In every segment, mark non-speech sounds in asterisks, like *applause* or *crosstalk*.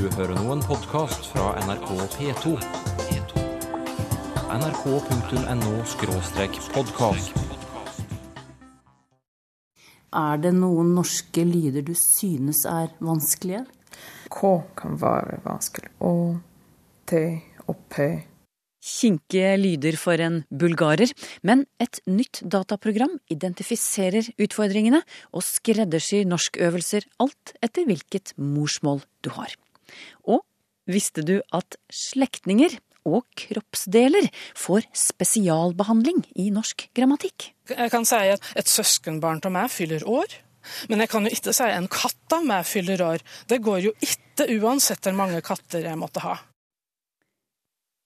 Du hører nå en podkast fra NRK P2. nrk.no-podkast. Er det noen norske lyder du synes er vanskelige? K kan være vanskelig. Å, T og P. Kinkige lyder for en bulgarer, men et nytt dataprogram identifiserer utfordringene og skreddersyr norskøvelser alt etter hvilket morsmål du har. Og visste du at slektninger og kroppsdeler får spesialbehandling i norsk grammatikk? Jeg kan si at et søskenbarn av meg fyller år. Men jeg kan jo ikke si en katt av meg fyller år. Det går jo ikke uansett hvor mange katter jeg måtte ha.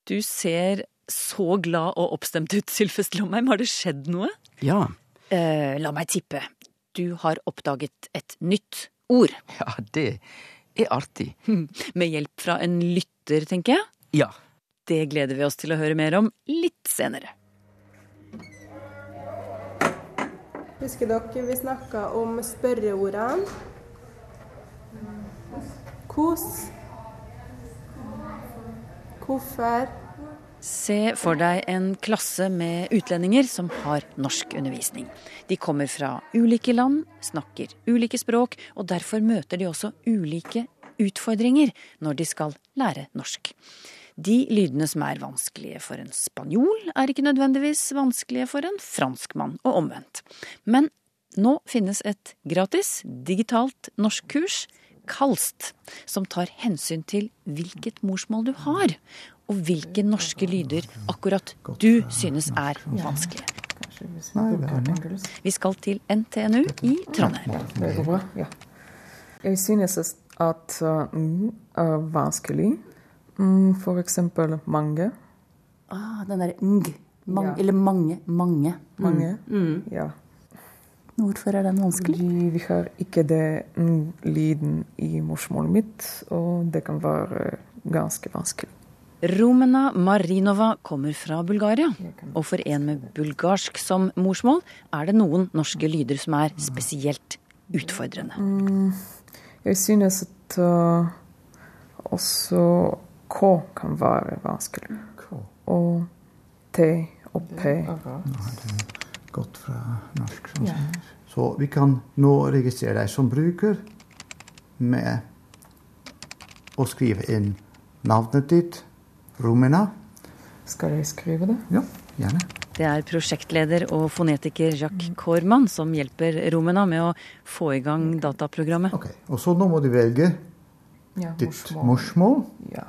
Du ser så glad og oppstemt ut, Sylfest Lomheim. Har det skjedd noe? Ja. Eh, la meg tippe. Du har oppdaget et nytt ord. Ja, det er artig. *laughs* Med hjelp fra en lytter, tenker jeg. Ja. Det gleder vi oss til å høre mer om litt senere. Husker dere vi snakka om spørreordene? Kos. Hvorfor. Se for deg en klasse med utlendinger som har norskundervisning. De kommer fra ulike land, snakker ulike språk, og derfor møter de også ulike utfordringer når de skal lære norsk. De lydene som er vanskelige for en spanjol, er ikke nødvendigvis vanskelige for en franskmann, og omvendt. Men nå finnes et gratis, digitalt norskkurs, Kalst, som tar hensyn til hvilket morsmål du har, og hvilke norske lyder akkurat du synes er vanskelige. Vi skal til NTNU i Trondheim. Jeg synes at uh, mm, er vanskelig. Mm, For eksempel mange. Ah, den derre ng. Mang, Ja. Eller mange. Mange. Mange. Ja. Hvorfor er den vanskelig? Fordi vi har ikke det lyden i morsmålet mitt, og det kan være ganske vanskelig. Romena Marinova kommer fra Bulgaria. Og for en med bulgarsk som morsmål er det noen norske lyder som er spesielt utfordrende. Jeg synes at uh, også K kan være vanskelig. Og T og P. Godt fra norsk. Sånn ja. Så vi kan nå registrere deg som bruker med å skrive inn navnet ditt, Romina. Skal jeg skrive det? Ja, gjerne. Det er prosjektleder og fonetiker Jacques Korman som hjelper Romena med å få i gang dataprogrammet. Ok, Og så nå må du velge Ja, ditt morsmål. Ja.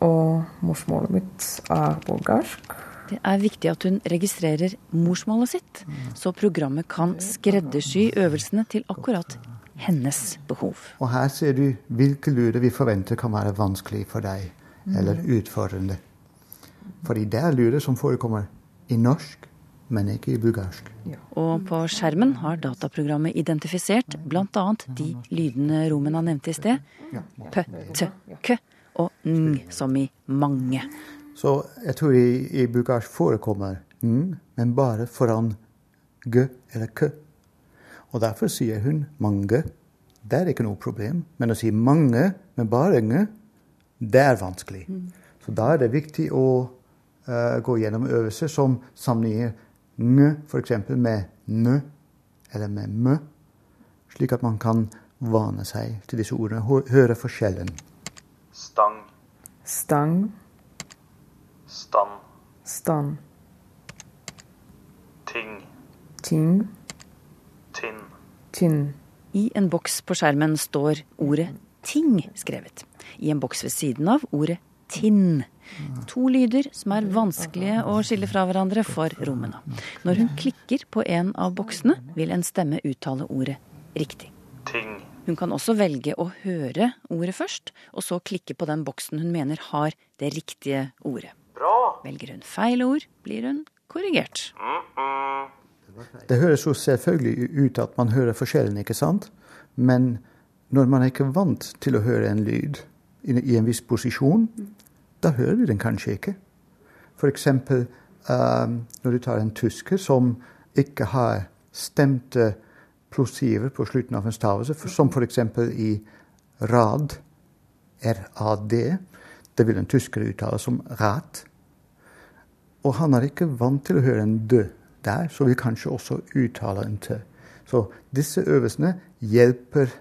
Og morsmålet mitt er bulgarsk. Det er viktig at hun registrerer morsmålet sitt, så programmet kan skreddersy øvelsene til akkurat hennes behov. Og her ser du hvilke lyder vi forventer kan være vanskelig for deg, eller utfordrende. Fordi det er lyder som forekommer i norsk, men ikke i bulgarsk. Og på skjermen har dataprogrammet identifisert bl.a. de lydene Romena nevnte i sted. P, t, k og ng, som i mange. Så jeg tror i, i bulgarsk forekommer ng, men bare foran g eller k. Og derfor sier hun mange. Det er ikke noe problem. Men å si mange men bare ng, det er vanskelig. Så da er det viktig å gå gjennom øvelser som sammenligner ng f.eks. med nø eller med mø, slik at man kan vane seg til disse ordene, høre forskjellen. Stang, Stang, stand, stand, ting, ting, tinn, tinn. I en boks på skjermen står ordet ting skrevet. I en boks ved siden av ordet tinn. To lyder som er vanskelige å skille fra hverandre for rommene. Når hun klikker på en av boksene, vil en stemme uttale ordet riktig. ting, Hun kan også velge å høre ordet først, og så klikke på den boksen hun mener har det riktige ordet. bra, Velger hun feil ord, blir hun korrigert. Det høres jo selvfølgelig ut at man hører forskjellen, ikke sant? Men når man er ikke vant til å høre en lyd i i en viss posisjon, da hører vi den kanskje ikke. Eksempel um, når du tar en tysker som ikke har stemte plosiver på slutten av en stavelse, som eksempel i rad RAD. Det vil en tysker uttale som rat. Og han er ikke vant til å høre en dø der, så vil kanskje også uttale en t. Så disse øvelsene hjelper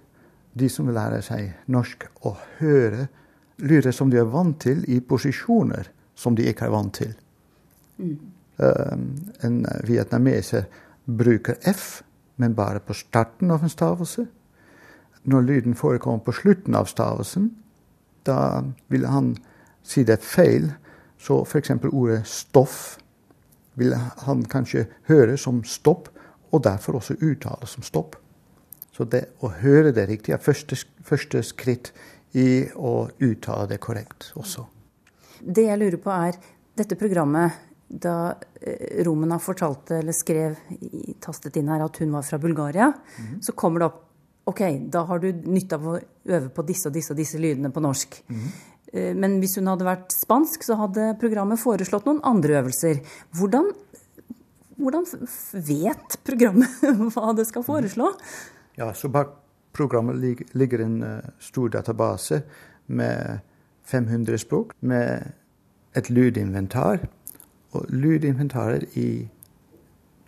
de som vil lære seg norsk, å høre lyder som de er vant til, i posisjoner som de ikke er vant til. Mm. Um, en vietnameser bruker F, men bare på starten av en stavelse. Når lyden forekommer på slutten av stavelsen, da vil han si det er feil. Så f.eks. ordet 'stoff' vil han kanskje høre som 'stopp', og derfor også uttale som 'stopp'. Så det å høre det riktig er første, første skritt i å uttale det korrekt også. Det jeg lurer på er, dette programmet, da eh, Romena fortalte eller skrev, tastet inn her at hun var fra Bulgaria, mm -hmm. så kommer det opp OK, da har du nytte av å øve på disse og disse og disse lydene på norsk. Mm -hmm. Men hvis hun hadde vært spansk, så hadde programmet foreslått noen andre øvelser. Hvordan, hvordan vet programmet *laughs* hva det skal foreslå? Ja, så bak programmet ligger en uh, stor database med 500 språk, med et lydinventar. Og lydinventaret i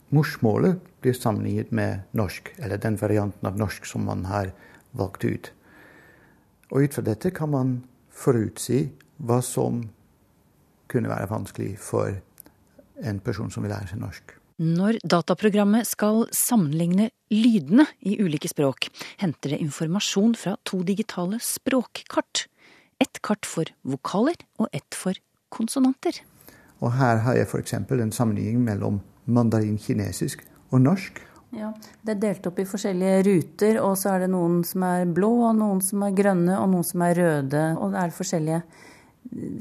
morsmålet blir sammenlignet med norsk, eller den varianten av norsk som man har valgt ut. Og ut fra dette kan man forutsi hva som kunne være vanskelig for en person som vil lære seg norsk. Når dataprogrammet skal sammenligne lydene i ulike språk, henter det informasjon fra to digitale språkkart. Ett kart for vokaler og ett for konsonanter. Og her har jeg f.eks. en sammenligning mellom mandarin-kinesisk og norsk. Ja, Det er delt opp i forskjellige ruter, og så er det noen som er blå, og noen som er grønne, og noen som er røde. Og det er forskjellige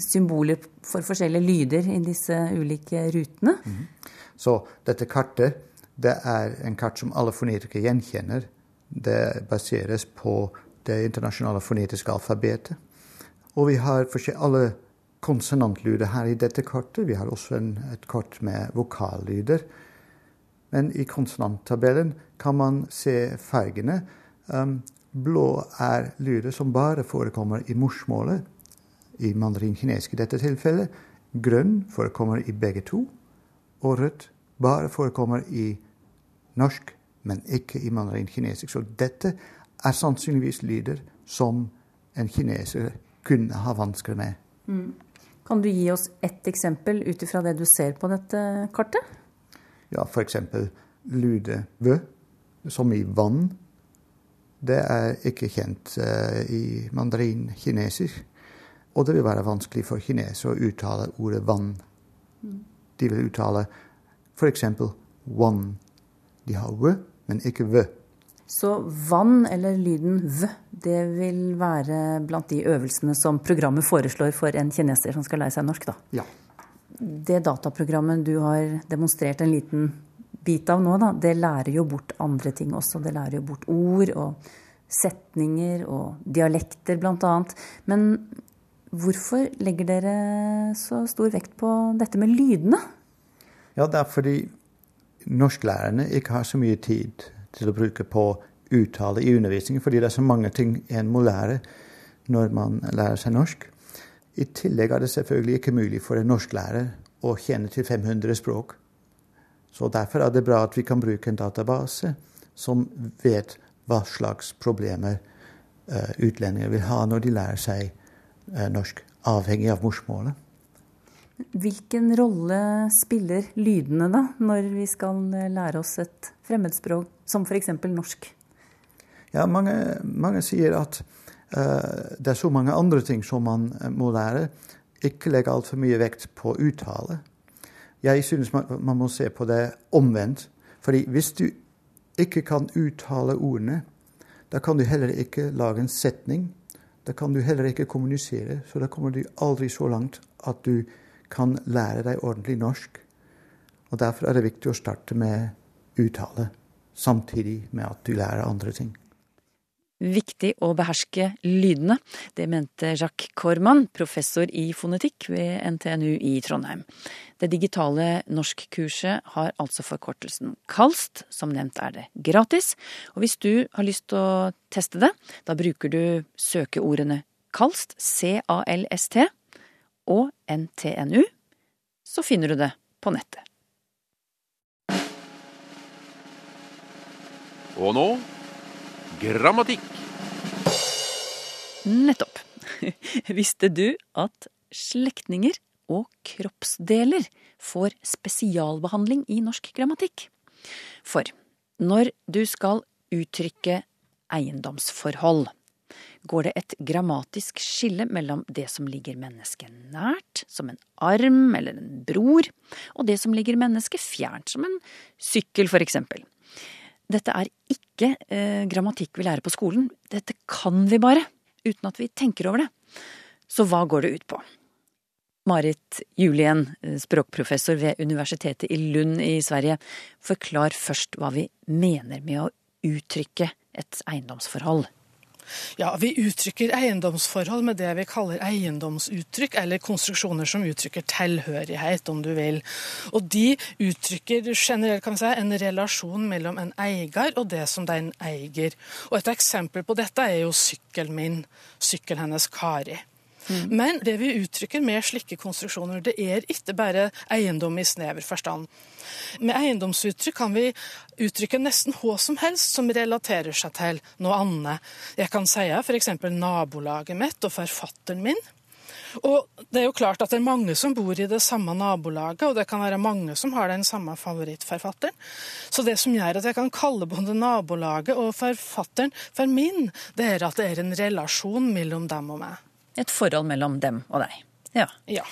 symboler for forskjellige lyder i disse ulike rutene. Mm -hmm. Så dette kartet det er en kart som alle fonetikere gjenkjenner. Det baseres på det internasjonale fonetiske alfabetet. Og vi har alle konsonantlyder her i dette kartet. Vi har også en, et kart med vokallyder. Men i konsonanttabellen kan man se fargene. Um, blå er lyder som bare forekommer i morsmålet, i mandarin-kinesisk i dette tilfellet. Grønn forekommer i begge to. Og rødt bare forekommer i norsk, men ikke i mandarin-kinesisk. Så dette er sannsynligvis lyder som en kineser kunne ha vansker med. Mm. Kan du gi oss ett eksempel ut ifra det du ser på dette kartet? Ja, f.eks. lude vø, som i vann. Det er ikke kjent uh, i mandarin-kinesisk. Og det vil være vanskelig for kinesere å uttale ordet vann. De vil uttale f.eks. one. De har v, men ikke v. Så vann, eller lyden v, det vil være blant de øvelsene som programmet foreslår for en kineser som skal lære seg norsk, da? Ja det dataprogrammet du har demonstrert en liten bit av nå, da, det lærer jo bort andre ting også. Det lærer jo bort ord og setninger og dialekter, bl.a. Men hvorfor legger dere så stor vekt på dette med lydene? Ja, det er fordi norsklærerne ikke har så mye tid til å bruke på uttale i undervisningen, fordi det er så mange ting en må lære når man lærer seg norsk. I tillegg er det selvfølgelig ikke mulig for en norsklærer å kjenne til 500 språk. Så Derfor er det bra at vi kan bruke en database som vet hva slags problemer uh, utlendinger vil ha når de lærer seg uh, norsk, avhengig av morsmålet. Hvilken rolle spiller lydene da, når vi skal eh, lære oss et fremmedspråk, som f.eks. norsk? Ja, mange, mange sier at uh, det er så mange andre ting som man eh, må lære. Ikke legge altfor mye vekt på uttale. Jeg synes man, man, må se på det omvendt. Fordi hvis du ikke kan uttale ordene, da kan du heller ikke lage en setning. Da kan du heller ikke kommunisere. Så da kommer du aldri så langt at du kan lære deg ordentlig norsk. Og Derfor er det viktig å starte med uttale, samtidig med at du lærer andre ting viktig å beherske lydene. Det mente Jacques Korman, professor i fonetikk ved NTNU i Trondheim. Det digitale norskkurset har altså forkortelsen KALST. Som nevnt er det gratis. Og hvis du har lyst til å teste det, da bruker du søkeordene Kalst, C-A-L-S-T, og NTNU, så finner du det på nettet. Og nå grammatikk. Nettopp. *laughs* Visste du at slektninger og kroppsdeler får spesialbehandling i norsk grammatikk? For når du skal uttrykke eiendomsforhold, går det et grammatisk skille mellom det som ligger mennesket nært, som en arm eller en bror, og det som ligger mennesket fjernt, som en sykkel for eksempel. Dette er ikke eh, grammatikk vi lærer på skolen, dette kan vi bare, uten at vi tenker over det. Så hva går det ut på? Marit Julien, eh, språkprofessor ved Universitetet i Lund i Sverige, forklar først hva vi mener med å uttrykke et eiendomsforhold. Ja, Vi uttrykker eiendomsforhold med det vi kaller eiendomsuttrykk, eller konstruksjoner som uttrykker tilhørighet, om du vil. Og De uttrykker generelt kan vi si, en relasjon mellom en eier og det som den eier. Og Et eksempel på dette er jo sykkelen min, sykkelen hennes Kari. Men det vi uttrykker med slike konstruksjoner, det er ikke bare eiendom i snever forstand. Med eiendomsuttrykk kan vi uttrykke nesten hva som helst som relaterer seg til noe annet. Jeg kan si f.eks. nabolaget mitt og forfatteren min. Og det er jo klart at det er mange som bor i det samme nabolaget, og det kan være mange som har den samme favorittforfatteren. Så det som gjør at jeg kan kalle både nabolaget og forfatteren for min, det er at det er en relasjon mellom dem og meg. Et forhold mellom dem og deg. Ja. Ja.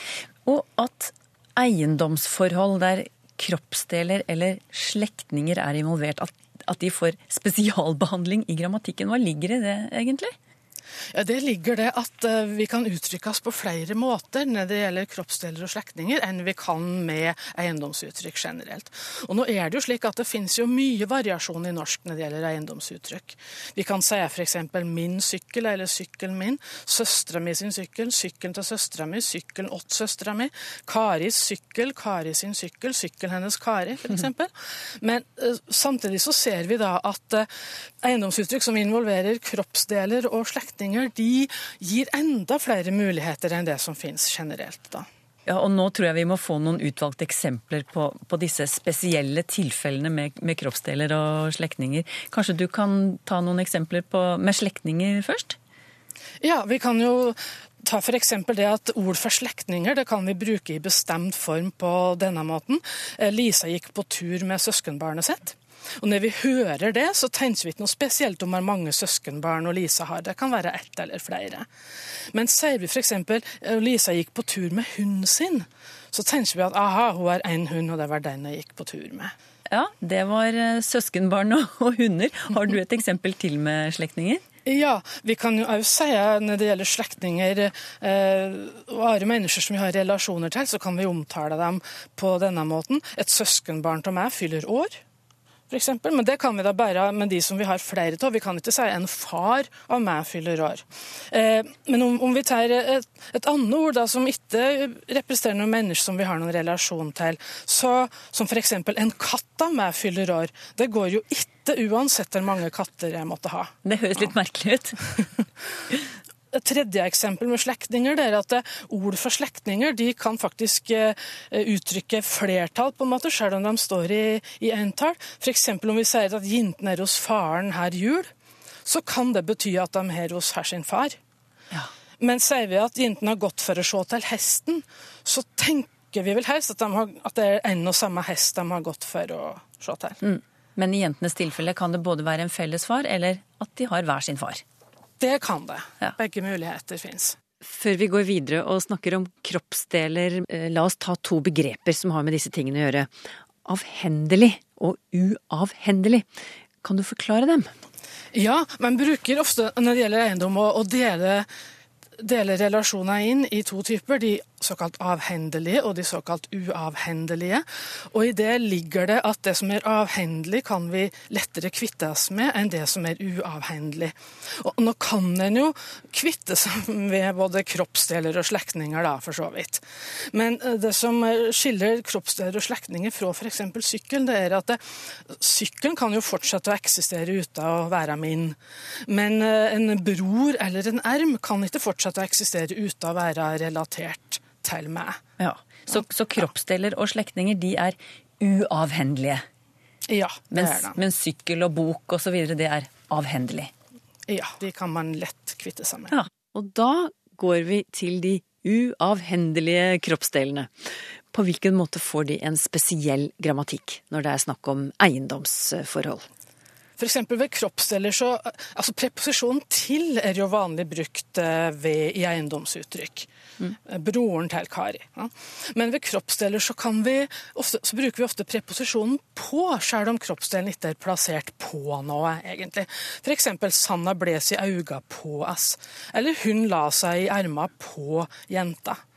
Og at eiendomsforhold der kroppsdeler eller slektninger er involvert, at, at de får spesialbehandling i grammatikken. Hva ligger i det, egentlig? Ja, Det ligger det at eh, vi kan uttrykke oss på flere måter når det gjelder kroppsdeler og slektninger, enn vi kan med eiendomsuttrykk generelt. Og nå er det jo slik at det finnes jo mye variasjon i norsk når det gjelder eiendomsuttrykk. Vi kan si f.eks. min sykkel eller sykkelen min, søstera mi sin sykkel, sykkelen til søstera mi, sykkelen åt søstera mi, Karis sykkel, Kari sin sykkel, sykkelen hennes Kari, f.eks. Men eh, samtidig så ser vi da at eh, eiendomsuttrykk som involverer kroppsdeler og slektninger, de gir enda flere muligheter enn det som finnes generelt. da. Ja, og nå tror jeg vi må få noen utvalgte eksempler på, på disse spesielle tilfellene med, med kroppsdeler og slektninger. Kanskje du kan ta noen eksempler på, med slektninger først? Ja, vi kan jo ta f.eks. det at ord for slektninger det kan vi bruke i bestemt form på denne måten. Eh, Lisa gikk på tur med søskenbarnet sitt. Og når vi hører det, så tenker vi ikke noe spesielt om hvor mange søskenbarn og Lisa har. Det kan være ett eller flere. Men sier vi f.eks. Lisa gikk på tur med hunden sin, så tenker vi at aha, hun har én hund, og det var den jeg gikk på tur med. Ja, det var eh, søskenbarn og, og hunder. Har du et eksempel til med slektninger? Ja, vi kan jo òg si når det gjelder slektninger eh, og andre mennesker som vi har relasjoner til, så kan vi omtale dem på denne måten. Et søskenbarn av meg fyller år. For eksempel. men det kan vi da bare med de som vi har flere av. Vi kan ikke si en far av meg fyller år. Eh, men om, om, vi tar et, et annet ord da, som ikke representerer noen mennesker som vi har noen relasjon til, så, som f.eks. en katt av meg fyller år, det går jo ikke uansett hvor mange katter jeg måtte ha. Det høres litt merkelig ut. *laughs* Et tredje eksempel med slektninger er at ord for slektninger de kan faktisk eh, uttrykke flertall, på en måte, selv om de står i, i entall. F.eks. om vi sier at jentene er hos faren her jul, så kan det bety at de er hos her sin far. Ja. Men sier vi at jentene har gått for å se til hesten, så tenker vi vel helst at, de har, at det er en og samme hest de har gått for å se til. Mm. Men i jentenes tilfelle kan det både være en felles far, eller at de har hver sin far. Det kan det. Ja. Begge muligheter fins. Før vi går videre og snakker om kroppsdeler, eh, la oss ta to begreper som har med disse tingene å gjøre. Avhendelig og uavhendelig. Kan du forklare dem? Ja, man bruker ofte når det gjelder eiendom å, å dele, dele relasjoner inn i to typer. De såkalt avhendelige og de såkalt uavhendelige. Og i det ligger det at det som er avhendelig, kan vi lettere kvitte oss med enn det som er uavhendelig. Og nå kan en jo kvitte seg *laughs* med både kroppsdeler og slektninger, da, for så vidt. Men eh, det som skiller kroppsdeler og slektninger fra f.eks. sykkelen, det er at det, sykkelen kan jo fortsette å eksistere uten å være min. Men eh, en bror eller en erm kan ikke fortsette å eksistere uten å være relatert til meg. Ja, Så, så kroppsdeler og slektninger de er uavhendelige? Ja, det mens, er det. Mens sykkel og bok osv. det er avhendelig? Ja, de kan man lett kvitte seg med. Ja, Og da går vi til de uavhendelige kroppsdelene. På hvilken måte får de en spesiell grammatikk når det er snakk om eiendomsforhold? F.eks. ved kroppsdeler så Altså preposisjonen 'til' er jo vanlig brukt eh, ved, i eiendomsuttrykk. Mm. Broren til Kari. Ja. Men ved kroppsdeler så, kan vi ofte, så bruker vi ofte preposisjonen 'på', selv om kroppsdelen ikke er plassert på noe, egentlig. F.eks. 'Sanna bles i auga på oss'. Eller 'hun la seg i erma på jenta'.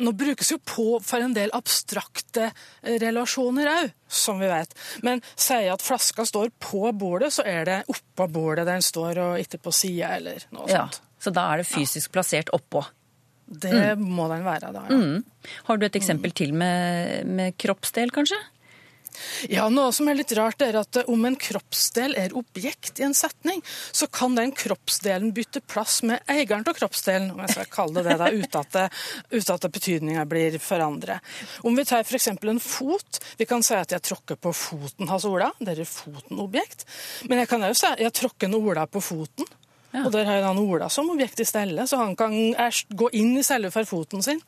Nå brukes jo på for en del abstrakte eh, relasjoner òg, som vi vet. Men sier at flaska står på bordet, så er det oppå bordet den står, og ikke på sida eller noe Ja, sånt. Så da er det fysisk plassert oppå. Det må den være, da. Ja. Mm. Har du et eksempel til med, med kroppsdel, kanskje? Ja, Noe som er litt rart, er at om en kroppsdel er objekt i en setning, så kan den kroppsdelen bytte plass med eieren av kroppsdelen, om jeg skal kalle det det, uten at, det, betydninga blir forandret. Om vi tar f.eks. en fot, vi kan si at jeg tråkker på foten hans Ola, det er foten-objekt. Men jeg kan òg si at jeg tråkker en Ola på foten. Og der har han Ola som objekt i stedet, så han kan gå inn i selve foten sin,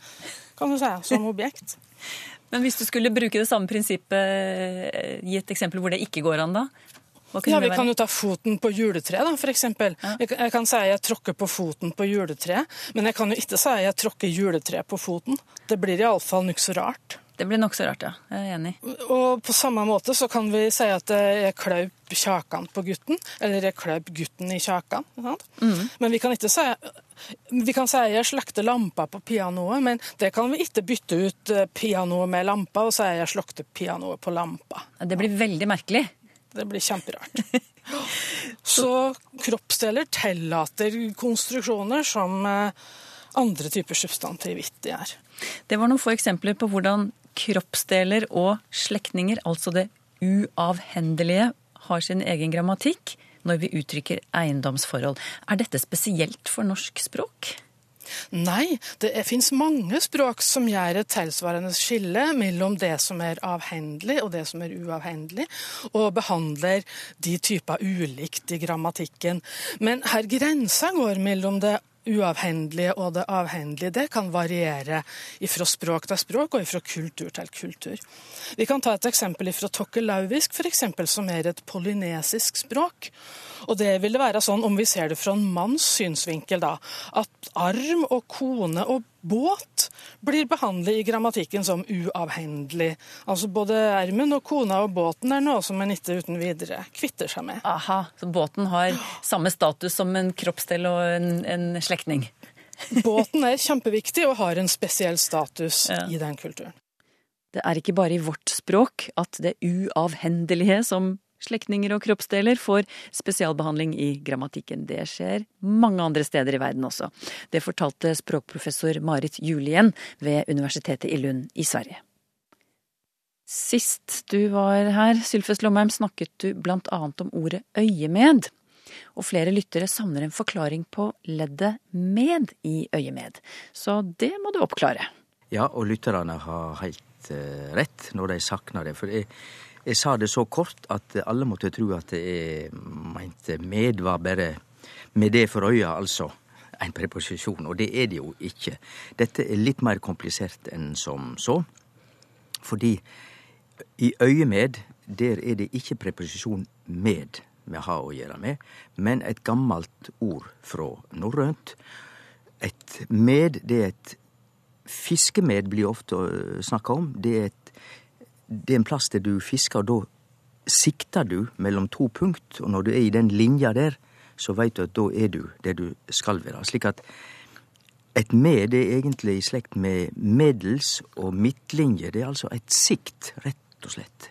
kan du si, som objekt. *laughs* Men hvis du skulle bruke det samme prinsippet gi et eksempel hvor det ikke går an, da? Ja, Vi kan jo ta foten på juletreet, da, f.eks. Kan- jeg kan si jeg tråkker på foten på juletreet, men jeg kan jo ikke si jeg tråkker juletreet på foten. Det blir iallfall nokså rart. Det blir nokså rart, ja. Jeg er enig. Og på samme måte så kan vi si at jeg klaup kjakan på gutten, eller jeg klaup gutten i kjakan. Mm. Men vi kan ikke si vi kan si jeg slukte lampa på pianoet, men det kan vi ikke bytte ut eh, pianoet med lampa og si jeg slukte pianoet på lampa. Det blir veldig merkelig. Det blir kjemperart. *laughs* Så kroppsdeler tillater konstruksjoner som eh, andre typer substantiv ikke er. Det var noen få eksempler på hvordan kroppsdeler og slektninger, altså det uavhendelige, har sin egen grammatikk når vi uttrykker eiendomsforhold. Er dette spesielt for norsk språk? Nei, det fins mange språk som gjør et tilsvarende skille mellom det som er avhendelig og det som er uavhendelig, og behandler de typer ulikt i grammatikken. Men her grensa går mellom det uavhendelige og det avhendelige, det kan variere fra språk til språk og fra kultur til kultur. Vi kan ta et eksempel fra tokkelauvisk, f.eks., som er et polynesisk språk. Og det vil være sånn, om vi ser det fra en manns synsvinkel, da, at arm og kone og båt blir behandlet i grammatikken som uavhendelig. Altså både ermen og kona og båten er noe som en ikke uten videre kvitter seg med. Aha, så båten har samme status som en kroppsdel og en, en slektning. Båten er kjempeviktig og har en spesiell status Ja. i den kulturen. Det er ikke bare i vårt språk at det uavhendelige som slektninger og kroppsdeler får spesialbehandling i grammatikken. Det skjer mange andre steder i verden også. Det fortalte språkprofessor Marit Julien ved Universitetet i Lund i Sverige. Sist du var her, Sylfest Lomheim, snakket du blant annet om ordet øyemed. Og flere lyttere savner en forklaring på leddet med i øyemed. Så det må du oppklare. Ja, og lytterne har helt eh, rett når de sakner det. For jeg, jeg sa det så kort at alle måtte tro at jeg mente med var bare med det for øya, altså en preposisjon. Og det er det jo ikke. Dette er litt mer komplisert enn som så. Fordi i øyemed, der er det ikke preposisjon med vi har å gjøre med, men et gammelt ord fra norrønt. Et med, det er et Fiskemed blir ofte snakka om. Det er, et, det er en plass der du fisker, og da sikter du mellom to punkt. Og når du er i den linja der, så veit du at da er du der du skal være. Slik at Et med det er egentlig i slekt med middels og midtlinje. Det er altså et sikt, rett og slett.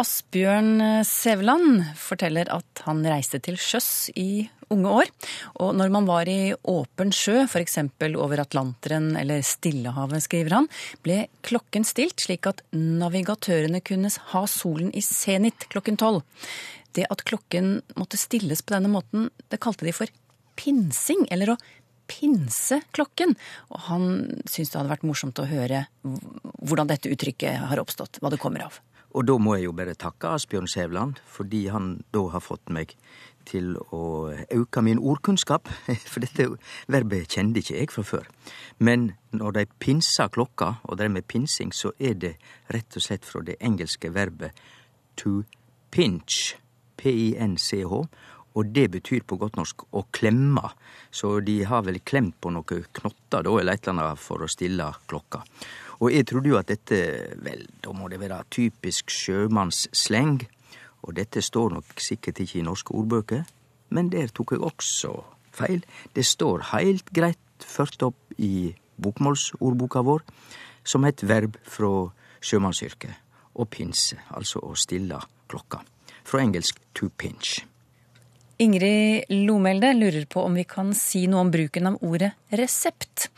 Asbjørn Sævland forteller at han reiste til sjøs i unge år. Og når man var i åpen sjø, f.eks. over Atlanteren eller Stillehavet, skriver han, ble klokken stilt slik at navigatørene kunne ha solen i senit klokken tolv. Det at klokken måtte stilles på denne måten, det kalte de for pinsing, eller å pinse klokken. Og han syntes det hadde vært morsomt å høre hvordan dette uttrykket har oppstått, hva det kommer av. Og da må jeg jo bare takke Asbjørn Sævland, fordi han da har fått meg til å øke min ordkunnskap, *laughs* for dette verbet kjente ikke jeg fra før. Men når de pinser klokka, og drev med pinsing, så er det rett og slett fra det engelske verbet to pinch, p-i-n-c-h, og det betyr på godt norsk å klemme, så de har vel klemt på noen knotter da, eller et eller annet for å stille klokka. Og jeg trodde jo at dette, vel, da må det være typisk sjømannssleng, og dette står nok sikkert ikke i norske ordbøker, men der tok jeg også feil. Det står heilt greit ført opp i bokmålsordboka vår som et verb fra sjømannsyrket. Å pinse, altså å stille klokka. Fra engelsk to pinch. Ingrid Lomelde lurer på om vi kan si noe om bruken av ordet resept.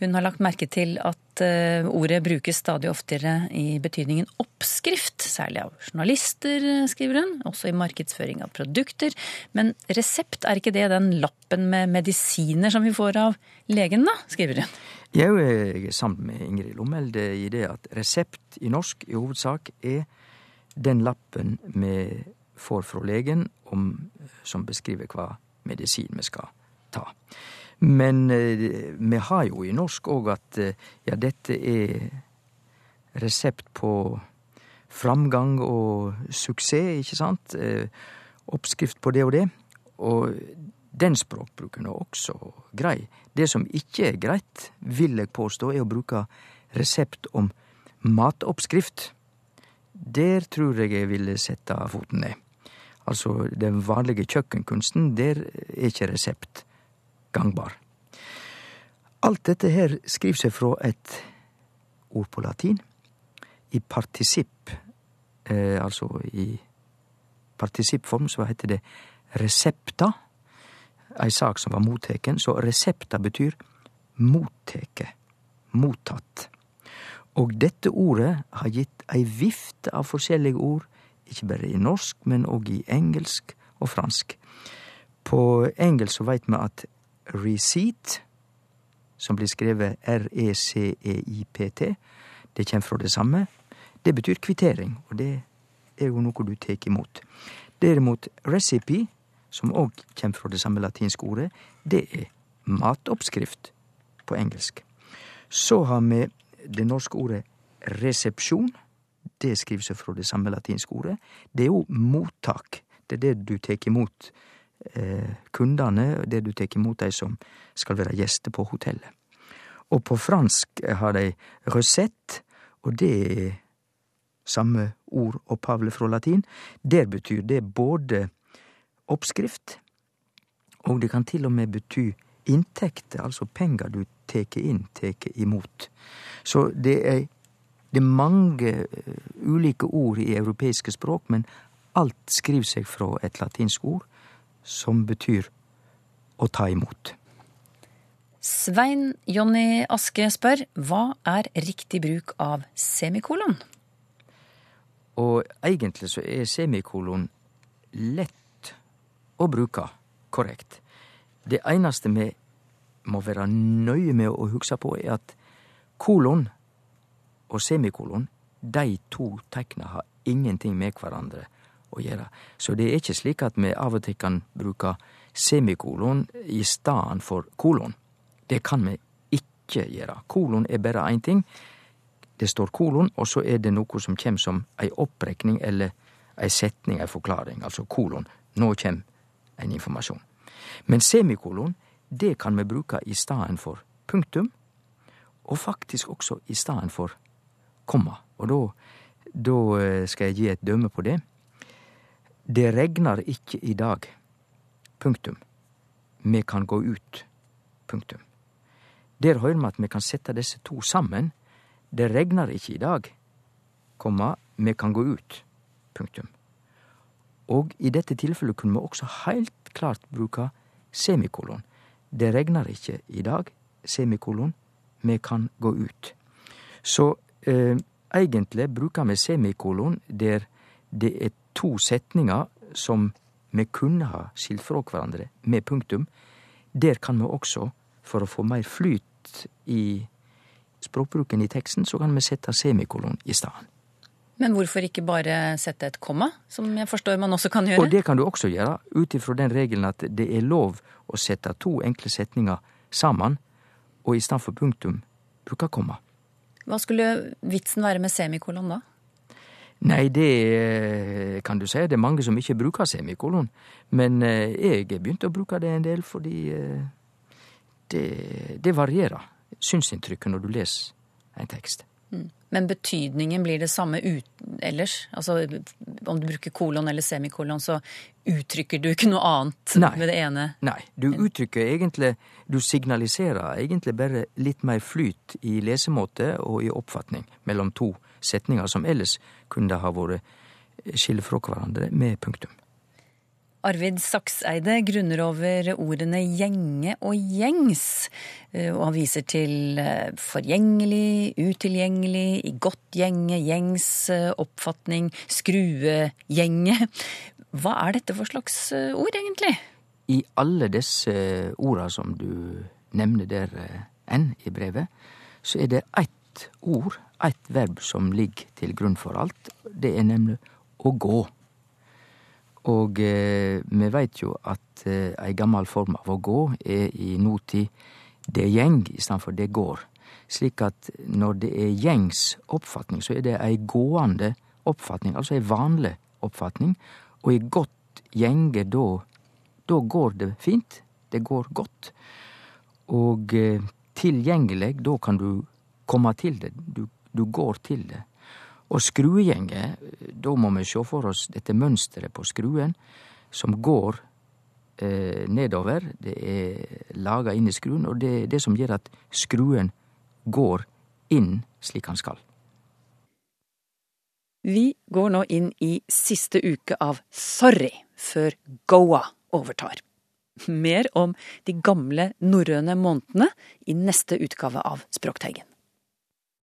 Hun har lagt merke til at eh, ordet brukes stadig oftere i betydningen oppskrift, særlig av journalister, skriver hun, også i markedsføring av produkter. Men resept, er ikke det den lappen med medisiner som vi får av legen, da, skriver hun. Jeg er sammen med Ingrid Lomelde i det at resept i norsk i hovedsak er den lappen med får fra legen om, som beskriver hva medisin vi skal ta. Men eh, vi har jo i norsk òg at eh, ja, dette er resept på framgang og suksess, ikke sant? Eh, oppskrift på det og det. Og den språkbruken er også grei. Det som ikke er greit, vil jeg påstå, er å bruke resept om matoppskrift. Der tror jeg jeg ville sette foten ned. Altså den vanlige kjøkkenkunsten, der er ikke resept gangbar. Alt dette her skriver seg fra et ord på latin. I partisipp, eh, altså i partisippform, så heter det resepta. Ei sak som var motteken. Så resepta betyr motteke. Mottatt. Og dette ordet har gitt ei vifte av forskjellige ord ikke bare i norsk, men òg i engelsk og fransk. På engelsk så veit vi at receipt, som blir skrevet R-E-C-E-I-P-T, det kjem fra det samme. Det betyr kvittering, og det er jo noe du tek imot. Derimot recipe, som òg kjem fra det samme latinske ordet, det er matoppskrift på engelsk. Så har vi det norske ordet resepsjon det skriver seg fra det samme latinske ordet. Det er jo mottak. Det er det du tar imot eh, kundene, det du tar imot de som skal være gjester på hotellet. Og på fransk har de recette, og det er samme ord opphavlig fra latin. Der betyr det både oppskrift, og det kan til og med bety inntekter, altså penger du tar inn, tar imot. Så det er det er mange eh, ulike ord i europeiske språk, men alt skriver seg fra et latinsk ord som betyr å ta imot. Svein Jonny Aske spør hva er riktig bruk av semikolon? Og egentlig så er semikolon lett å bruke korrekt. Det eneste vi må være nøye med å huske på, er at kolon og semikolon, de to tekna har ingenting med hverandre å gjøre. Så det er ikke slik at vi av og til kan bruke semikolon i staden for kolon. Det kan vi ikke gjøre. Kolon er bare én ting. Det står kolon, og så er det noe som kjem som ei opprekning eller ei setning, ei forklaring. Altså kolon. Nå kjem en informasjon. Men semikolon, det kan vi bruke i staden for punktum, og faktisk også i staden for komma. Og da, eh, skal jeg gi et dømme på det. Det regner ikke i dag. Punktum. Vi kan gå ut. Punktum. Der høyrer me at vi kan sette disse to sammen. Det regner ikke i dag, komma, vi kan gå ut. Punktum. Og i dette tilfellet kunne vi også heilt klart bruke semikolon. Det regner ikke i dag, semikolon, vi kan gå ut. Så egentlig bruker vi semikolon der det er to setninger som vi kunne ha skilt fra hverandre med punktum. Der kan vi også, for å få mer flyt i språkbruken i teksten, så kan vi sette semikolon i stedet. Men hvorfor ikke bare sette et komma, som jeg forstår man også kan gjøre? Og det kan du også gjøre, ut ifra den regelen at det er lov å sette to enkle setninger sammen, og i stedet for punktum bruke komma. Hva skulle vitsen være med semikolon da? Nei, det eh, kan du si. Det er mange som ikke bruker semikolon. Men eh, jeg begynte å bruke det en del fordi eh, det, det varierer synsinntrykket når du leser en tekst. Mm. Men betydningen blir det samme ut, ellers? Altså om du bruker kolon eller semikolon, så uttrykker du ikke noe annet Nei. med det ene? Nei, du uttrykker egentlig Du signaliserer egentlig bare litt mer flyt i lesemåte og i oppfatning mellom to setninger som ellers kunne ha vært skille fra hverandre med punktum. Arvid Sakseide grunner over ordene gjenge og gjengs, eh, og han viser til eh, forgjengelig, utilgjengelig, i godt gjenge, gjengs, eh, oppfatning, skruegjenge. Hva er dette for slags ord, egentlig? I alle disse orda som du nevner der enn i brevet, så er det ett ord, ett verb, som ligger til grunn for alt. Det er nemlig å gå. Og eh, vi veit jo at eh, ei gammel form av å gå er i nåtid det gjeng i stedet for det går. Slik at når det er gjengs oppfatning, så er det ei gående oppfatning, altså ei vanlig oppfatning. Og i godt gjenge, da, da går det fint. Det går godt. Og eh, tilgjengelig, da kan du komme til det. Du, du går til det. Og skruegjenge, da må vi sjå for oss dette mønsteret på skruen som går eh, nedover. Det er laga inn i skruen, og det er det som gjør at skruen går inn slik han skal. Vi går nå inn i siste uke av Sorry, før Goa overtar. Mer om de gamle norrøne månedene i neste utgave av Språkteigen.